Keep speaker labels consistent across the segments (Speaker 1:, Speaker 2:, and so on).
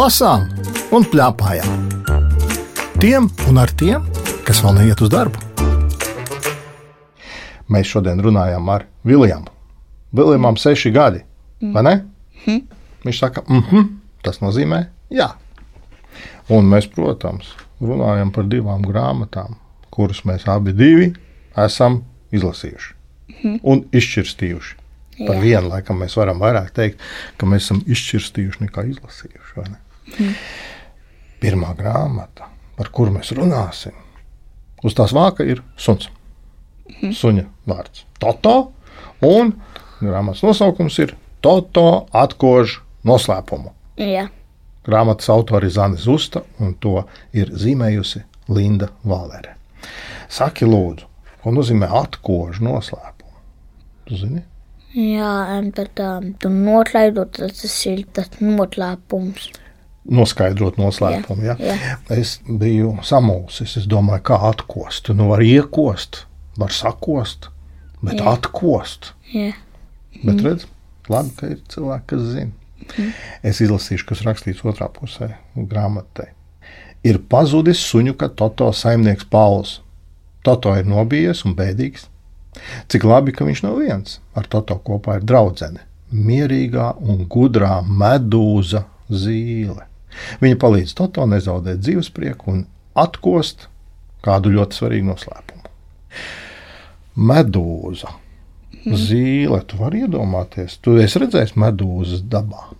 Speaker 1: lasām un plēpājām. Tiem un ar tiem, kas vēl neiet uz darbu. Mēs šodien runājām ar Viljamu. Viljamam ir seši gadi, vai ne? Mm. Viņš saka, mhm, tas nozīmē jā. Un mēs, protams, runājam par divām grāmatām, kuras mēs abi esam izlasījuši mm. un izšķirstījuši. Par Jā. vienu laikam mēs varam vairāk teikt, ka mēs esam izšķirstījuši nekā izlasījuši. Mm. Pirmā grāmata, par kuru mēs runāsim, uz tās vāka ir suns. Mm. Suņa vārds - Toto, un grāmatas nosaukums ir Toto atkož noslēpumu.
Speaker 2: Jā.
Speaker 1: Grāmatas autori ir Zana Zusta, un to ir zīmējusi Linda Valere. Saki, lūdzu, ko nozīmē atkož noslēpumu? Tu zini?
Speaker 2: Jā, bet um, tu noklaidot, tas ir tas noslēpums.
Speaker 1: Noskaidrot noslēpumu. Jā, ja? jā. Es biju samulsis. Es domāju, kā atkost. Nu, var iekost, var sakost, bet jā. atkost.
Speaker 2: Jā.
Speaker 1: Bet redz, labi, ka ir cilvēki, kas zina. Mm. Es izlasīšu, kas rakstīts otrā pusē grāmatai. Ir pazudis suņu, ka Toto saimnieks Pauls. Toto ir nobijies un bēdīgs. Cik labi, ka viņš nav viens. Ar Toto kopā ir draudzene. Mierīgā un gudrā medūza zīle. Viņa palīdz Toto nezaudēt dzīvesprieku un atkost kādu ļoti svarīgu noslēpumu. Medūza Mm. Zīle, tu vari iedomāties, tu esi redzējis medūzas dabā.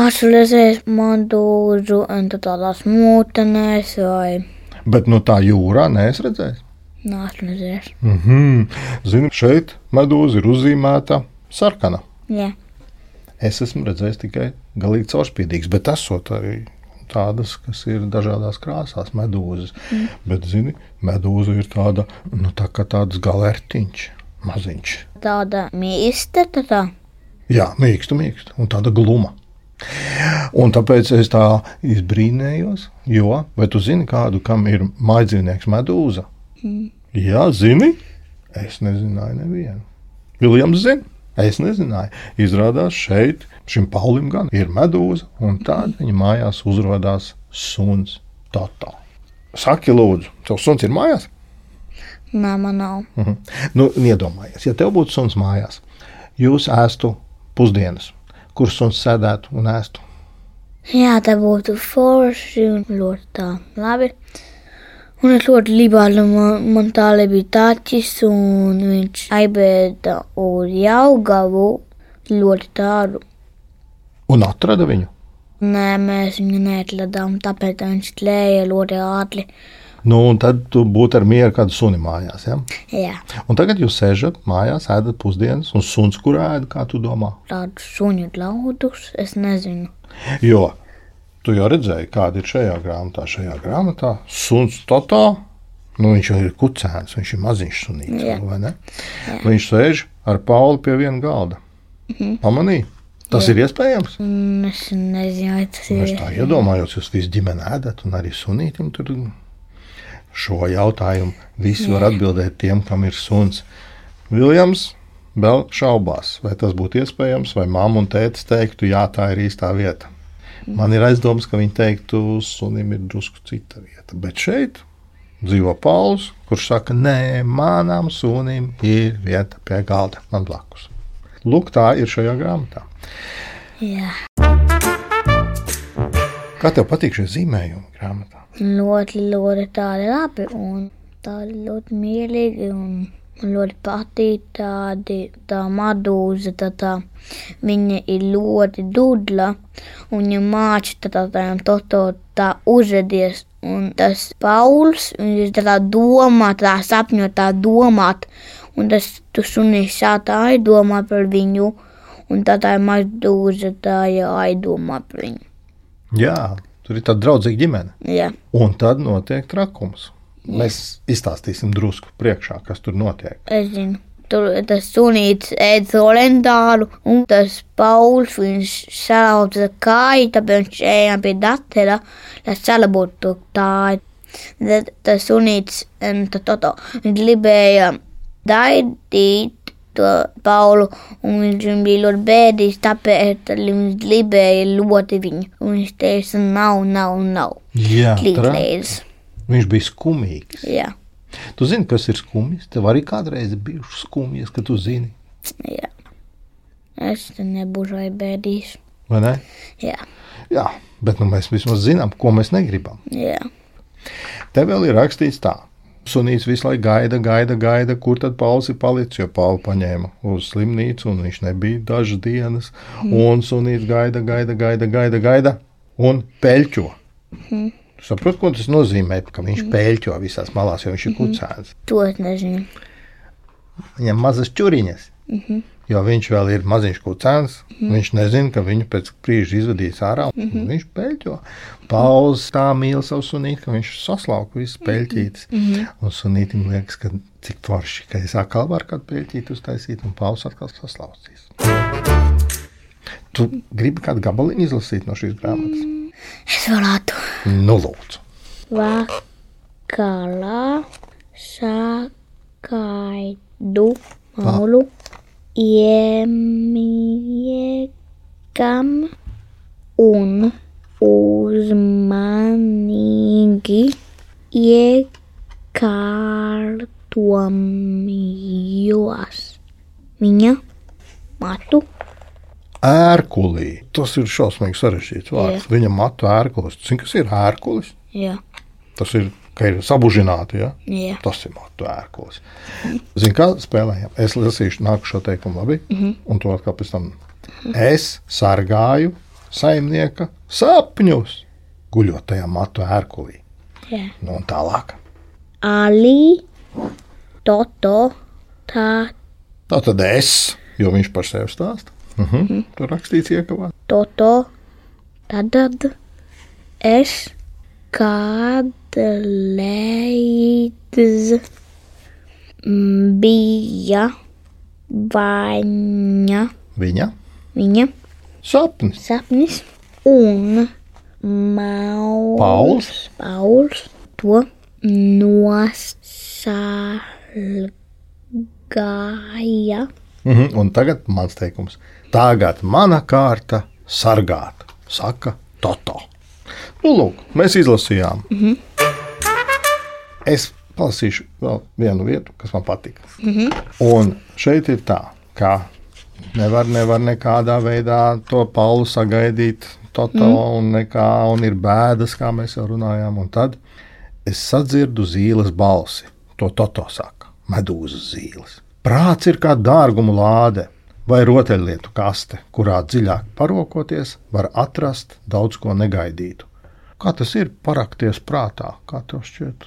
Speaker 2: Esmu redzējis medūzu, un tādās mūtenēs vai.
Speaker 1: Bet no tā jūrā neesmu redzējis.
Speaker 2: Nē, esmu redzējis.
Speaker 1: Mm -hmm. Zini, šeit medūza ir uzzīmēta sarkana.
Speaker 2: Jā.
Speaker 1: Es esmu redzējis tikai galīgi caurspīdīgs, bet esot arī tādas, kas ir dažādās krāsās, medūzas. Mm. Bet, zini, medūza ir tāda, nu, tā kā tāds galertiņš, maziņš.
Speaker 2: Tāda mīksta, tā tā.
Speaker 1: Jā, mīksta, mīksta, un tāda gluma. Un tāpēc es tā izbrīnījos, jo, vai tu zini kādu, kam ir mājdzīvnieks medūza? Mm. Jā, zini? Es nezināju nevienu. Viljams zina. Es nezināju. Izrādās šeit šim Paulim gan ir medūza, un tad viņa mājās uzrādās suns Toto. Saki, lūdzu, tev suns ir mājās?
Speaker 2: Nē, man nav.
Speaker 1: Uh -huh. nu, iedomājies, ja tev būtu suns mājās, jūs ēstu pusdienas, kur suns sēdētu un ēstu.
Speaker 2: Jā, tā būtu forši un ļoti tā labi. Un es ļoti gribētu, man, man tā bija taķis, un viņš aibēda uz jaugavu ļoti tālu.
Speaker 1: Un atrada viņu?
Speaker 2: Nē, mēs viņu neatradām, tāpēc viņš klēja ļoti ātri.
Speaker 1: Nu, un tad tu būtu ar mieru kādu suni mājās. Ja?
Speaker 2: Jā.
Speaker 1: Un tagad jūs sēžat mājās, ēdat pusdienas, un suns, kur ēda, kā tu domā?
Speaker 2: Tādu suņu daudzus, es nezinu.
Speaker 1: Jo Tu jau redzēji, kāda ir šajā grāmatā. Šajā grāmatā suns Toto. Nu, viņš jau ir kucēns, viņš ir maziņš sunīts. Yeah. Viņš sēž ar Pauli pie viena galda. Mm -hmm. Pamanīja? Tas Jā. ir iespējams.
Speaker 2: Mm, es nezinu, tas ir.
Speaker 1: Es tā iedomājos, jūs visi ģimeni ēdat un arī sunītam tur šo jautājumu. Visi Jā. var atbildēt tiem, kam ir suns. Viljams vēl šaubās, vai tas būtu iespējams, vai mamma un tēta teiktu, jā, tā ir īstā vieta. Man ir aizdoms, ka viņi teiktu, sunim ir drusku cita vieta. Bet šeit dzīvo Pauls, kurš saka, nē, manam sunim ir vieta pie galda, man blakus. Lūk, tā ir šajā grāmatā.
Speaker 2: Jā.
Speaker 1: Kā tev patīk šie zīmējumi grāmatā?
Speaker 2: Ļoti, ļoti tādi labi un tādi ļoti mierīgi. Un Man ļoti patīk tādi, tā medūza, tā, tā viņa ir ļoti dudla, un viņa māca tā, tā, tā, tā, tā uzvedies, un tas Pauls, viņš tā domā, tā sapņo tā domāt, un tas tu sunīs sātā aizdomā par viņu, un tā tā medūza tā jau aizdomā par viņu.
Speaker 1: Jā, tur ir tāda draudzīga ģimene.
Speaker 2: Jā.
Speaker 1: Un tad notiek trakums. Mēs izstāstīsim drusku priekšā, kas tur notiek.
Speaker 2: Es zinu. Tur tas sunīts ēd solendāru, un tas pauls viņš salauza kāju, tāpēc viņš ēja pie datera, lai salabotu to tāju. Tas sunīts, tad to, viņš gribēja daidīt to Paulu, un viņš bija ļoti bēdīgs, tāpēc tad viņš gribēja ļoti viņu. Un viņš teica, nav, nav, nav.
Speaker 1: Jā, tra-
Speaker 2: Līdz
Speaker 1: viņš bija skumīgs.
Speaker 2: Jā,
Speaker 1: Tu zini, kas ir skumjas? Tev arī kādreiz ir bijušas skumjas, ka tu zini,
Speaker 2: jā. Es te nebūšu vai bēdīgs.
Speaker 1: vai ne?
Speaker 2: Jā,
Speaker 1: Jā, bet nu, mēs vismaz zinām, ko mēs negribam.
Speaker 2: jā.
Speaker 1: Te vēl ir rakstīts tā. Sunīts visu laiku gaida, gaida, gaida, kur tad Pauls ir palicis. Jo Pauls paņēma uz slimnīcu, un viņš nebija dažas dienas. Un sunīts gaida, gaida, gaida, gaida, gaida un peļķo. Tu saproti, ko tas nozīmē, ka viņš peļķo visās malās, jo viņš ir kucēns.
Speaker 2: To es nezinu.
Speaker 1: Viņam mazas čuriņas. Jo viņš vēl ir maziņš kucēns. Viņš nezina, ka viņu pēc brīža izvadīs ārā. Viņš peļķo. Pauls tā mīl savu sunīti, ka viņš saslauka visas peļķītes. Un sunītam liekas, ka cik forši, ka es atkal varu kādu peļķīti uztaisīt, un Pauls atkal saslaucīs. Tu gribi kādu gabaliņu izlasīt no šīs grāmatas?
Speaker 2: Es varētu.
Speaker 1: Nu, lūdzu.
Speaker 2: Vakarā sakaidu maulu iemiegam un uzmanīgi iekārtojos viņa matu.
Speaker 1: Ērkulī. Tas ir šausmīgi sarežģīts vārds.
Speaker 2: Jā.
Speaker 1: Viņa matu ērkulis. Zini, kas ir ērkulis?
Speaker 2: Jā,
Speaker 1: Tas ir, ka ir sabužināti. Ja?
Speaker 2: jā.
Speaker 1: Tas ir matu ērkulis. Zini, kā spēlējam? Es lasīšu nākušo teikumu, labi? Mm -hmm. Un to atkal pēc tam. Es sargāju saimnieka sapņus, guļot tajā matu ērkulī.
Speaker 2: jā.
Speaker 1: Nu, un tālāk.
Speaker 2: Ali, Toto, tā,
Speaker 1: Tā tad es, jo viņš par sevi stāsta. Uh -huh. Tur rakstīts, iekavā.
Speaker 2: Toto, tad, tad es kādreiz bija. Vaņa,
Speaker 1: Viņa.
Speaker 2: Viņa.
Speaker 1: Sapnis.
Speaker 2: sapnis. Un Mauls,
Speaker 1: Pauls?
Speaker 2: Pauls. To nosalgāja.
Speaker 1: Uh -huh. Un tagad mans teikums. Tagad mana kārta sargāt, saka Toto. Nu, lūk, mēs izlasījām. Mm -hmm. Es palasīšu vēl vienu vietu, kas man patika. Mm -hmm. Un šeit ir tā, ka nevar, nevar nekādā veidā to Paulu sagaidīt, Toto mm. un nekā, un ir bēdas, kā mēs jau runājām. Un tad es sadzirdu zīles balsi. To Toto saka, medūzas zīles. Prāts ir kā dārgumu lāde vai rotaļlietu kaste, kurā dziļāk parokoties, var atrast daudz ko negaidītu. Kā tas ir parakties prātā? Kā tev šķiet?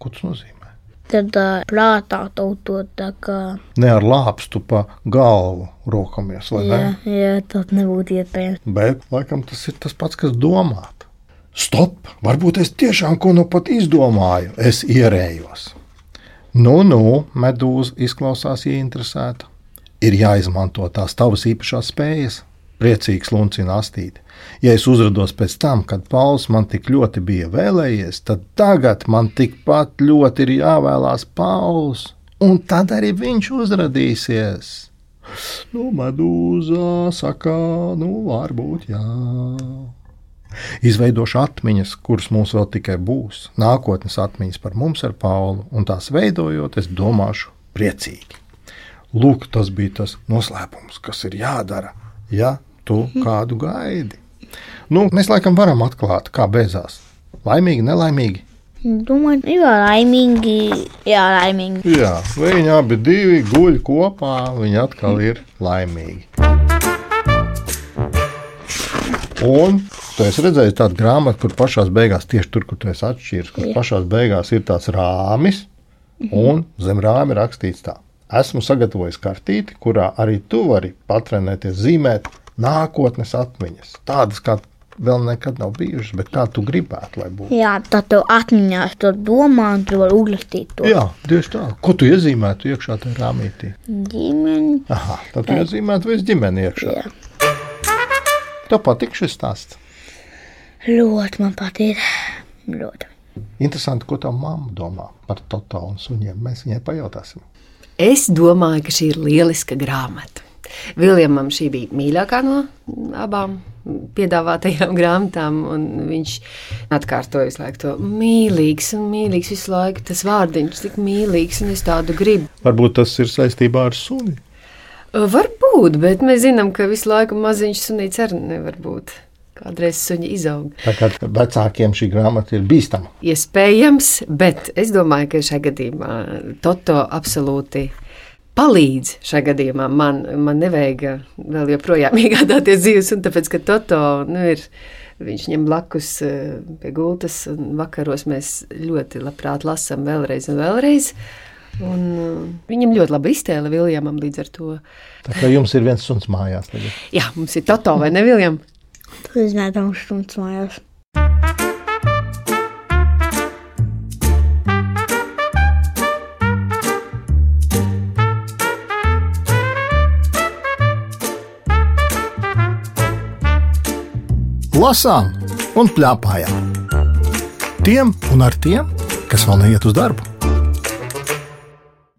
Speaker 1: Ko tas nozīmē?
Speaker 2: Tad uh, prātā tautot tā kā.
Speaker 1: Ne ar lāpstu pa galvu rokamies, vai
Speaker 2: Jā,
Speaker 1: ne?
Speaker 2: jā, tas nebūtu iespējams.
Speaker 1: Bet, laikam, tas ir tas pats, kas domāt. Stop! Varbūt es tiešām ko nu pat izdomāju. Es ierējos. Nu, nu, medūza izklausās ieinteresēta. Ir jāizmanto tās tavas īpašās spējas. Priecīgs luncina astīt. Ja es uzrados pēc tam, kad Pauls man tik ļoti bija vēlējies, tad tagad man tikpat ļoti ir jāvēlās Pauls, un tad arī viņš uzradīsies. Nu, medūza saka, nu, varbūt jā. Izveidošu atmiņas, kuras mums vēl tikai būs, nākotnes atmiņas par mums ar Paulu, un tās veidojot, es domāšu priecīgi. Lūk, tas bija tas noslēpums, kas ir jādara, ja tu kādu gaidi. Nu, mēs laikam varam atklāt, kā beidzās. Laimīgi, nelaimīgi.
Speaker 2: Domāju, jā, laimīgi. Jā, laimīgi.
Speaker 1: Jā, viņi abi divi guļ kopā, viņi atkal ir laimīgi. Un tu esi redzējis tādu grāmatu, kur pašā beigās, tieši tur, kur tu esi atšķīris, kur
Speaker 2: Jā.
Speaker 1: pašā beigās ir tāds rāmis, un zem rāmja rakstīts tā. Esmu sagatavojis kartīti, kurā arī tu vari patrenēties, zīmēt nākotnes atmiņas. Tādas, kā vēl nekad nav bijušas, bet kā tu gribētu, lai būtu.
Speaker 2: Jā, tad tev atmiņās to domā, un tu vari uzrakstīt to
Speaker 1: Jā, tieši tā. Ko tu iezīmētu iekšā tajā rāmītī?
Speaker 2: ģimeni.
Speaker 1: Aha, tad tu iezīmētu visu ģimeni iekšā.
Speaker 2: Jā.
Speaker 1: Tev patīk šis stāsts.
Speaker 2: Ļoti man patīk. Ļoti.
Speaker 1: Interesanti, ko tā mamma domā par Toto un suņiem. Mēs viņai pajautāsim.
Speaker 3: Es domāju, ka šī ir lieliska grāmata. Viljamam šī bija mīļākā no abām piedāvātajām grāmatām, un viņš atkārtoja visu laiku to mīlīgs un mīlīgs visu laiku. Tas vārdiņš tik mīlīgs, un es tādu gribu.
Speaker 1: Varbūt tas ir saistībā ar suni.
Speaker 3: Varbūt, bet mēs zinām, ka visu laiku maziņš sunīts arī nevar būt. Kādreiz suņi izaug.
Speaker 1: Tā kā vecākiem šī grāmata ir bīstama.
Speaker 3: Iespējams, bet es domāju, ka šajā gadījumā Toto absolūti palīdz šajā gadījumā. Man, man nevajag vēl joprojām iegādāties dzīves, un tāpēc, ka Toto nu, ir. Viņš ņem blakus eh, pie gultas, un vakaros mēs ļoti labprāt lasām vēlreiz un vēlreiz. Un, uh, viņam ļoti labi iztēle Viljamam līdz ar to.
Speaker 1: Tā kā jums ir viens suns mājās. Tagad.
Speaker 3: Jā, mums ir Toto vai ne Viljam?
Speaker 2: Tu zināji, tam stundas mājās.
Speaker 1: Lasām un plēpājām. Tiem un ar tiem, kas vēl neiet uz darbu.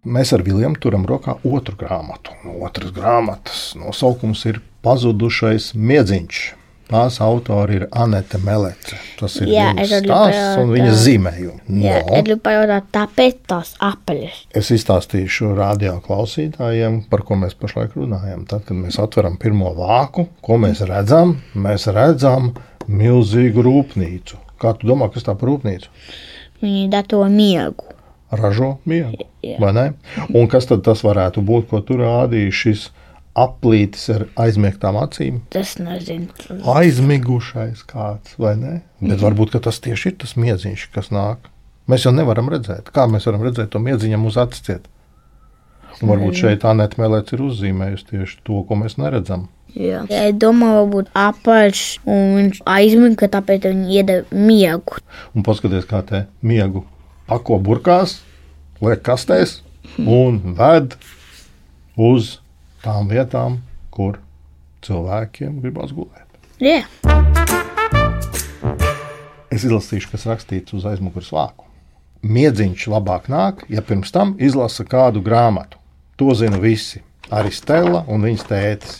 Speaker 1: Mēs ar Viljamu turam rokā otru grāmatu. No otras grāmatas nosaukums ir Pazudušais miedziņš. Tās autori ir Anete Melece. Tas ir
Speaker 2: Jā,
Speaker 1: viņas stāsts un viņas zīmējumi.
Speaker 2: Jā,
Speaker 1: No.
Speaker 2: es gribu pajautāt, tāpēc tās apaļas.
Speaker 1: Es izstāstīšu radio klausītājiem, par ko mēs pašlaik runājam. Tad, kad mēs atveram pirmo vāku, ko mēs redzam, mēs redzam milzīgu rūpnīcu. Kā tu domā, kas tā par rūpnīcu?
Speaker 2: Viņi dato miegu.
Speaker 1: Ražo miegu,
Speaker 2: Jā.
Speaker 1: Un kas tad tas varētu būt, ko tur rādīja šis aplītis ar aizmiegtām acīm?
Speaker 2: Tas nezinu.
Speaker 1: Aizmigušais kāds, vai ne? Bet varbūt ka tas tieši ir tas miedziņš, kas nāk. Mēs jau nevaram redzēt, kā mēs varam redzēt to miedziņam uz acis. Un varbūt šeit Anēta Melēts ir uzzīmējusi tieši to, ko mēs neredzam.
Speaker 2: Jā. Jā, es domāju, varbūt apaļš un viņš aizmiga, ka tāpēc viņi iedeva miegu.
Speaker 1: Un paskatieties, kā te miegu pako burkās, liek kastēs un ved uz tām vietām, kur cilvēkiem gribās gulēt.
Speaker 2: Jā,
Speaker 1: Es izlasīšu, kas rakstīts uz aizmugures vāku. Miedziņš labāk nāk, ja pirms tam izlasa kādu grāmatu. To zina visi, arī Stela un viņas tētis.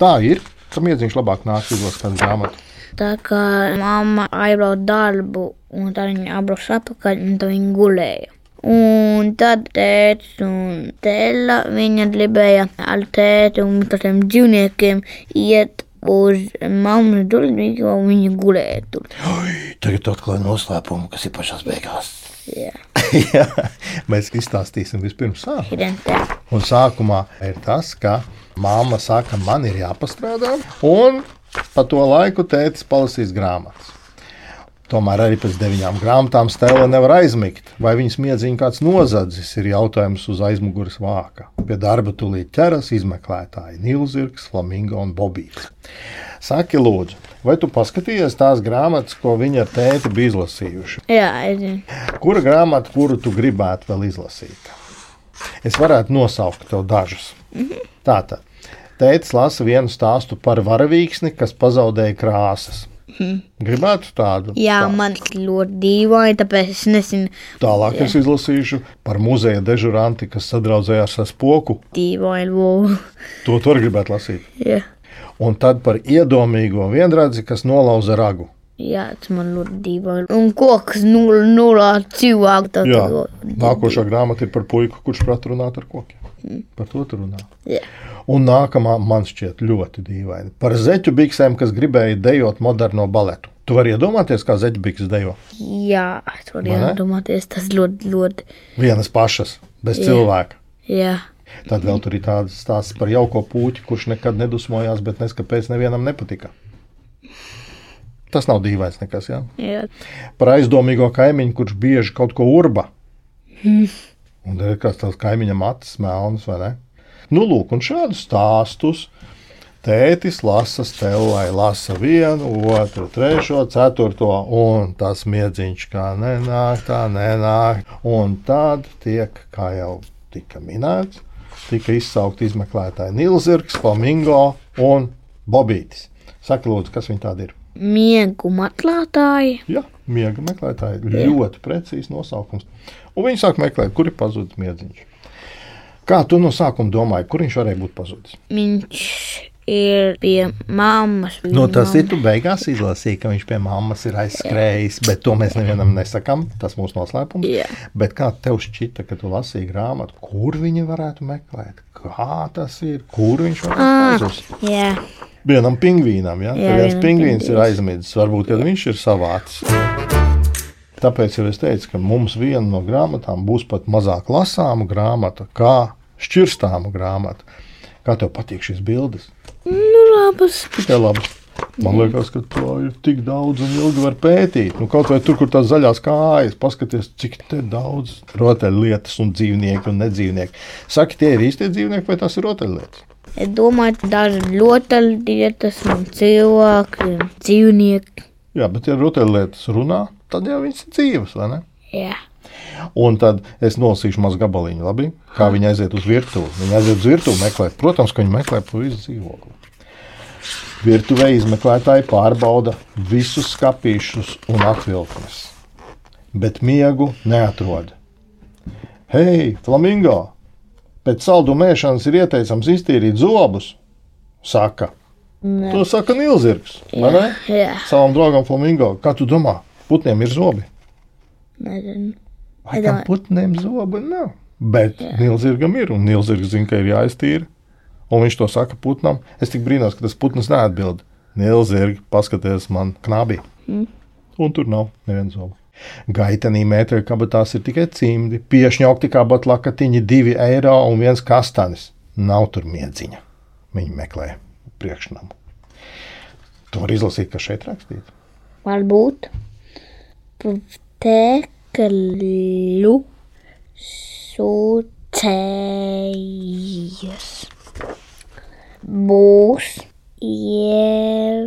Speaker 1: Tā ir, ka miedziņš labāk nāk, izlasa kādu grāmatu.
Speaker 2: tā kā mamma aizbrauca darbu, un tad viņa apbrauca atpakaļ, un tad viņa gulēja. Un tad tēvs un tēla viņa gribēja ar tēti un tādiem dzīvniekiem iet uz mammas durvīm, jo viņa gulēja tur.
Speaker 1: Tagad atklāja noslēpumu, kas ir pašās beigās.
Speaker 2: Jā,
Speaker 1: Jā, mēs izstāstīsim vispirms sākumu. Un sākumā ir tas, ka mamma saka, man ir jāpastrādā, un pa to laiku tētis palasīs grāmatas. Tomēr arī pēc deviņām grāmatām Stela nevar aizmigt, vai viņas miedziņā kāds nozadzis, ir jautājums uz aizmugures vāka. Pie darba tūlīt ķeras izmeklētāji Nilzirgs, Flamingo un Bobīts. Saki, lūdzu, vai tu paskatījies tās grāmatas, ko viņi ar tēti bija izlasījuši?
Speaker 2: Jā, zinu.
Speaker 1: Kura grāmata, kuru tu gribētu vēl izlasīt? Es varētu nosaukt tev dažus. Tātad, tētis lasa vienu stāstu par varavīksni, kas pazaudēja krāsas. Gribētu tādu?
Speaker 2: Jā,
Speaker 1: stāstu?
Speaker 2: man ļoti dīvaini, tāpēc es nezinu,
Speaker 1: Tālāk es izlasīšu par muzeja dežuranti, kas sadraudzējās ar spoku.
Speaker 2: dīvaini.
Speaker 1: To tur gribētu lasīt.
Speaker 2: Jā.
Speaker 1: Un tad par iedomīgo vienradzi, kas nolauza ragu.
Speaker 2: Jā, tas man ļoti dīvaini. Un koks nulā cilvēku.
Speaker 1: Jā, nākošā grāmata ir par puiku, kurš prot runāt ar kokiem. Par to tur runā.
Speaker 2: Jā.
Speaker 1: Un nākamā man šķiet ļoti dīvaini. Par zeķu biksēm, kas gribēja dejot moderno baletu. Tu vari iedomāties, kā zeķu bikses dejo.
Speaker 2: Jā,
Speaker 1: Vai ne?
Speaker 2: iedomāties, tas ļoti, ļoti.
Speaker 1: Vienas pašas, bez
Speaker 2: Jā.
Speaker 1: cilvēka.
Speaker 2: Jā,
Speaker 1: Tad vēl tur ir tāds stāsts par jauko puķi, kurš nekad nedusmojās, bet nes kāpēc nevienam nepatika. Tas nav dīvains nekas. Ja?
Speaker 2: jā.
Speaker 1: Par aizdomīgo kaimiņu, kurš bieži kaut ko urba. Un ir kāds tāds kaimiņam acis melns, vai ne? Nu, lūk, un šādus stāstus tētis lasa stelai, lasa vienu, otru, trešo, ceturto, un tas miedziņš kā nenāk, tā nenāk. Un tad tiek, kā jau tika minēts, tika izsaukti izmeklētāji Nilzirgs, Flamingo un Bobītis. Saka, lūdzu, kas viņi tādi ir?
Speaker 2: Miegu meklētāji.
Speaker 1: Jā, miega meklētāji. Ļoti precīzi nosaukums. Un viņi sāk meklēt, kur ir pazudis miedziņš. Kā tu no sākuma domāji, kur viņš varēja būt pazudis?
Speaker 2: Viņš ir pie mammas.
Speaker 1: No
Speaker 2: Viņa
Speaker 1: tas
Speaker 2: mamma-
Speaker 1: ir tu beigās izlasīji, ka viņš pie mammas ir aizskrējis, bet to mēs nevienam nesakām. Tas mūsu noslēpums.
Speaker 2: Jā.
Speaker 1: Bet kā tev šķita, kad tu lasīji grāmatu, kur viņi varētu meklēt? Kā tas ir? Kur viņš varētu
Speaker 2: Ah.
Speaker 1: Vienam pingvīnam, ja?
Speaker 2: Jā,
Speaker 1: viens pingvīns ir aizmidzis, varbūt viņš ir savāds. Tāpēc jau es teicu, ka mums viena no grāmatām būs pat mazāk lasāma grāmata, kā šķirstāma grāmata. Kā tev patīk šīs bildes?
Speaker 2: nu labas.
Speaker 1: Tikai labi. Man liekas, ka to ir tik daudz un ilgi var pētīt. Nu, kaut vai tur, kur tās zaļās kājas, paskaties, cik daudz rotaļlietas un dzīvnieku un nedzīvnieku. Saki, tie ir īstie dzīvnieki vai tās ir rotaļlietas?
Speaker 2: Es domāju, ka daži rotaļlietas un cilvēki un dzīvnieki.
Speaker 1: Jā, bet ja rotaļlietas runā, tad jau viņas ir dzīves, vai ne?
Speaker 2: Jā,
Speaker 1: Un tad es nolasīšu mazu gabaliņu, labi? kā viņi aiziet uz virtuvi. Viņi aiziet uz virtuvi meklēt, protams, ka viņi meklē pa visu dzīvokli. Virtuvē izmeklētāji pārbauda visus skāpīšus un atvilknes, bet miegu neatrod. Hei, flamingo! Pēc saldu mēšanas ir ieteicams iztīrīt zobus, saka.
Speaker 2: Nē.
Speaker 1: To saka vai
Speaker 2: jā.
Speaker 1: Savam draugam Flamingo, kā tu domā, putniem ir zobi?
Speaker 2: Nezinu.
Speaker 1: Laikam
Speaker 2: domāju-
Speaker 1: putniem zobu nav. Bet Nīlzirgam ir, un Nīlzirgs zina, ka ir jāiztīra. Un viņš to saka putnam. Es tik brīnos, ka tas putns neatbild. Nīlzirgi, paskaties man knabī.
Speaker 2: Mm.
Speaker 1: Un tur nav neviena zoba. Gaitenī metra kabatās ir tikai cimdi, piešņaukti kā batlakatiņi, divi eiro un viens kastanis. Nav tur miedziņa. Viņi meklē priekšnamu. Tu vari izlasīt, kas šeit rakstīts.
Speaker 2: Varbūt tekļu sūcējas būs ievilcījies,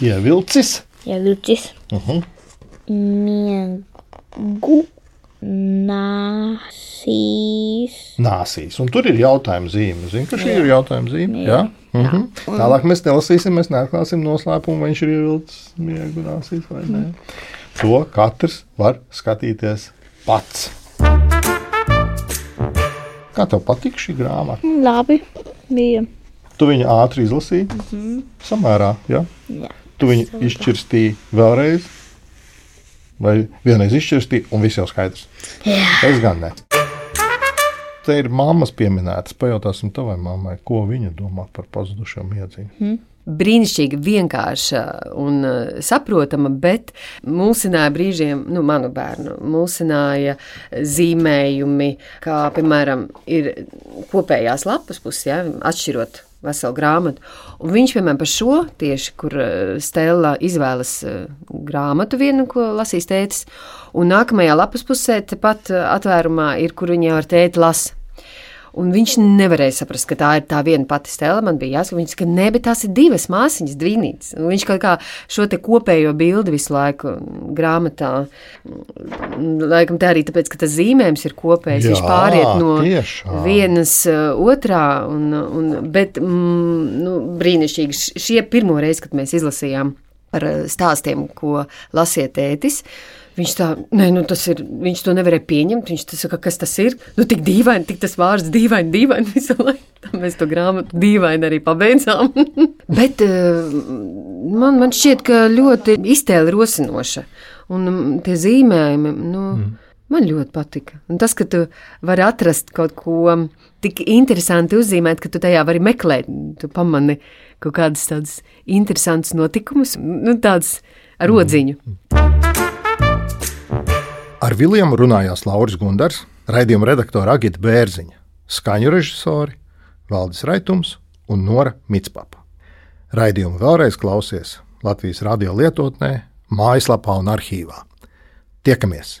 Speaker 1: Ievilcis.
Speaker 2: Ievilcis
Speaker 1: Uh -huh.
Speaker 2: miegu nāsīs.
Speaker 1: Nāsīs. Un tur ir jautājuma zīme. Zinu, ka šī ir jautājuma zīme. Jā. Mhm. Tālāk mēs nelasīsim, mēs neatklāsim noslēpumu, vai viņš ir ievilcis miegu nāsīs vai nē. To katrs var skatīties pats. Kā tev patīk šī grāmata?
Speaker 2: Labi, bija.
Speaker 1: Tu viņu ātri izlasīji? Mm -hmm. Samērā, jā.
Speaker 2: Jā.
Speaker 1: Tu viņu izšķirstīji vēlreiz, vai vienreiz izšķirstīji, un viss jau skaidrs.
Speaker 2: Jā.
Speaker 1: Es gan ne. Te ir mammas pieminētas. Pajautāsim tavai mammai, ko viņa domā par pazudušo miedziņu.
Speaker 3: brīnišķīga, vienkārša un uh, saprotama, bet mulsināja brīžiem, nu, manu bērnu, mulsināja zīmējumi, kā, piemēram, ir kopējās lapas puses, ja, atšķirot veselu grāmatu. Un viņš, piemēram, par šo tieši, kur uh, Stela izvēlas uh, grāmatu vienu, ko lasīs tētis, un nākamajā lapas pusē tepat uh, atvērumā ir, kur viņa ar tēti lasa. Un viņš nevarēja saprast, ka tā ir tā viena pati stela. Man bija jāsaka, viņš, ka nē, bet tās ir divas māsīņas, dvīnītes. Un viņš kaut kā šo te kopējo bildi visu laiku grāmatā, laikam tā arī tāpēc, ka tas zīmējums ir kopējs. viņš
Speaker 1: Jā,
Speaker 3: pāriet no
Speaker 1: tiešām.
Speaker 3: vienas uh, otrā, un, un, bet mm, nu, brīnišķīgi. Šie pirmo reizi, kad mēs izlasījām par uh, stāstiem, ko lasiet tētis. Viņš tā, nē, nu tas ir, viņš to nevarēja pieņemt. Viņš saka, kas tas ir? Nu, tik dīvaini, tik tas vārds dīvaini, dīvaini visu laiku. Tā mēs to grāmatu dīvaini arī pabeidzām. Bet uh, man, man šķiet, ka ļoti iztēle rosinoša. Un mm, tie zīmējumi, nu, mm. man ļoti patika. Un tas, ka tu vari atrast kaut ko tik interesanti uzzīmēt, ka tu tajā vari meklēt, tu pamani kaut kādas tādas interesantas notikumus, nu, tādas ar odziņu.
Speaker 1: Ar Viljamu runājās Lauris Gundars, raidījuma redaktore Agita Bērziņa, skaņu režisori Valdis Raitums un Nora Mitspapa. Raidījumu vēlreiz klausies Latvijas radio lietotnē, mājaslapā un arhīvā. Tiekamies!